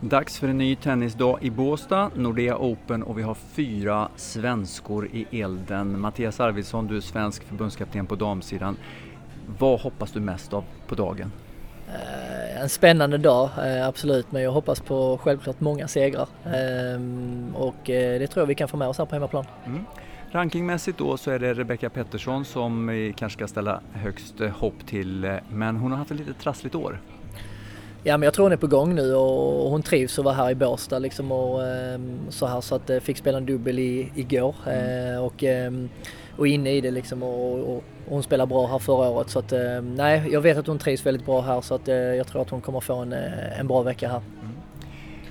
Dags för en ny tennisdag i Båstad, Nordea Open och vi har fyra svenskor i elden. Mattias Arvidsson, du är svensk förbundskapten på damsidan. Vad hoppas du mest av på dagen? Eh, en spännande dag, eh, absolut, men jag hoppas på självklart många segrar. Ehm, och eh, det tror jag vi kan få med oss här på hemmaplan. Mm. Rankingmässigt då så är det Rebecca Pettersson som vi kanske ska ställa högst hopp till, men hon har haft ett lite trassligt år. Ja men jag tror hon är på gång nu och hon trivs att vara här i Båstad liksom och ehm, så här så att fick spela en dubbel i, igår mm. och, ehm, och inne i det liksom och, och, hon spelar bra här förra året så att nej jag vet att hon trivs väldigt bra här så att jag tror att hon kommer få en, en bra vecka här.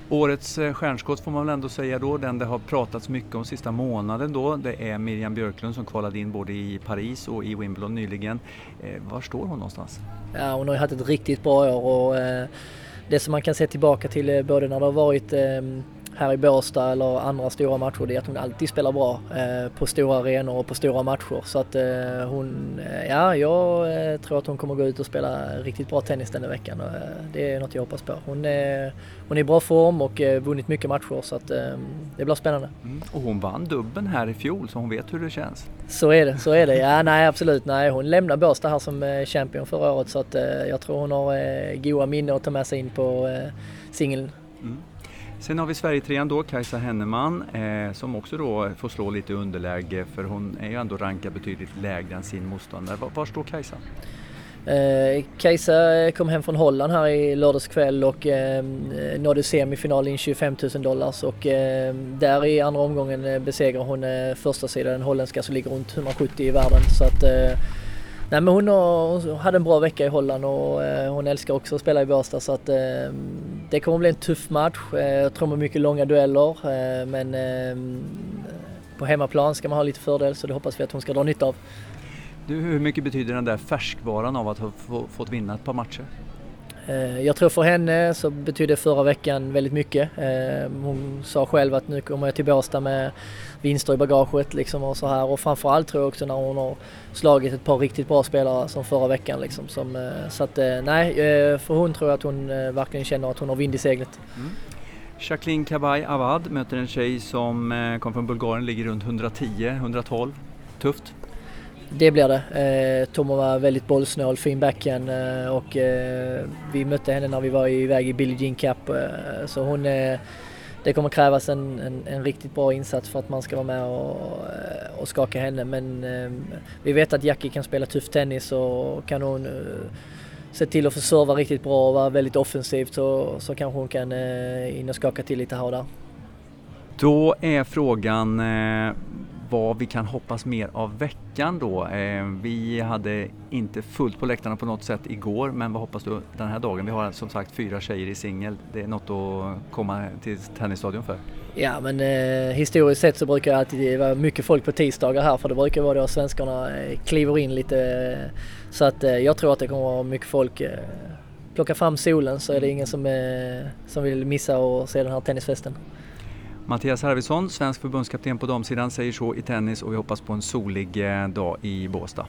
Årets eh, stjärnskott får man väl ändå säga då, den det har pratats mycket om sista månaden då, det är Miriam Björklund som kvalade in både i Paris och i Wimbledon nyligen. Eh, var står hon någonstans? Ja, hon har ju haft ett riktigt bra år och eh, det som man kan se tillbaka till eh, både när det har varit eh, här i Båstad eller andra stora matcher det är att hon alltid spelar bra eh, på stora arenor och på stora matcher. Så att eh, hon, eh, ja jag eh, tror att hon kommer gå ut och spela riktigt bra tennis den här veckan. Och, eh, det är något jag hoppas på. Hon är, hon är i bra form och eh, vunnit mycket matcher så att det blir spännande. Mm. Och hon vann dubben här i fjol så hon vet hur det känns. Så är det, så är det. Ja nej absolut, nej hon lämnade Båstad här som champion förra året så att jag tror hon har goda minnen att ta med sig in på singeln. Mm. Sen har vi Sverigetrean då, Kajsa Henneman, eh, som också då får slå lite underläge för hon är ju ändå rankad betydligt lägre än sin motståndare. Var, var står Kajsa? Eh, Kajsa kom hem från Holland här i lördags kväll och eh, nådde semifinal in 25 000 dollars och eh, där i andra omgången eh, besegrar hon eh, första sidan den holländska som ligger runt 170 i världen. Så att, eh, Nej men hon, har, hon, hade en bra vecka i Holland och eh, hon älskar också att spela i Båstad så att eh, det kommer bli en tuff match. Eh, jag tror med mycket långa dueller eh, men eh, på hemmaplan ska man ha lite fördel så det hoppas vi att hon ska dra nytta av. Du, hur mycket betyder den där färskvaran av att ha fått vinna ett par matcher? Eh, jag tror för henne så betydde förra veckan väldigt mycket. Eh, hon sa själv att nu kommer jag till Båstad med vinster i bagaget liksom och så här och framförallt tror jag också när hon har slagit ett par riktigt bra spelare som förra veckan liksom. Som, eh, så att nej, för hon tror jag att hon verkligen känner att hon har vind i seglet. Mm. Jacqueline Kabay Avad möter en tjej som kom från Bulgarien, ligger runt 110-112. Tufft? Det blir det. Eh, var väldigt bollsnål, fin backhand eh, och eh, vi mötte henne när vi var iväg i Billie Jean Cup. Eh, så hon, är... det kommer krävas en, en, en, riktigt bra insats för att man ska vara med och, eh, och skaka henne. Men eh, vi vet att Jackie kan spela tuff tennis och kan hon se till att få serva riktigt bra och vara väldigt offensivt så, så kanske hon kan in och skaka till lite här och där. Då är frågan vad vi kan hoppas mer av veckan då. Eh, vi hade inte fullt på läktarna på något sätt igår men vad hoppas du den här dagen? Vi har som sagt fyra tjejer i singel. Det är något att komma till tennisstadion för. Ja men eh, historiskt sett så brukar det alltid vara mycket folk på tisdagar här för det brukar vara då svenskarna eh, kliver in lite. Så att eh, jag tror att det kommer vara mycket folk. Eh, plocka fram solen så är det ingen som, eh, som vill missa och se den här tennisfesten. Mattias Arvidsson, svensk förbundskapten på damsidan, säger så i tennis och vi hoppas på en solig eh, dag i Båstad.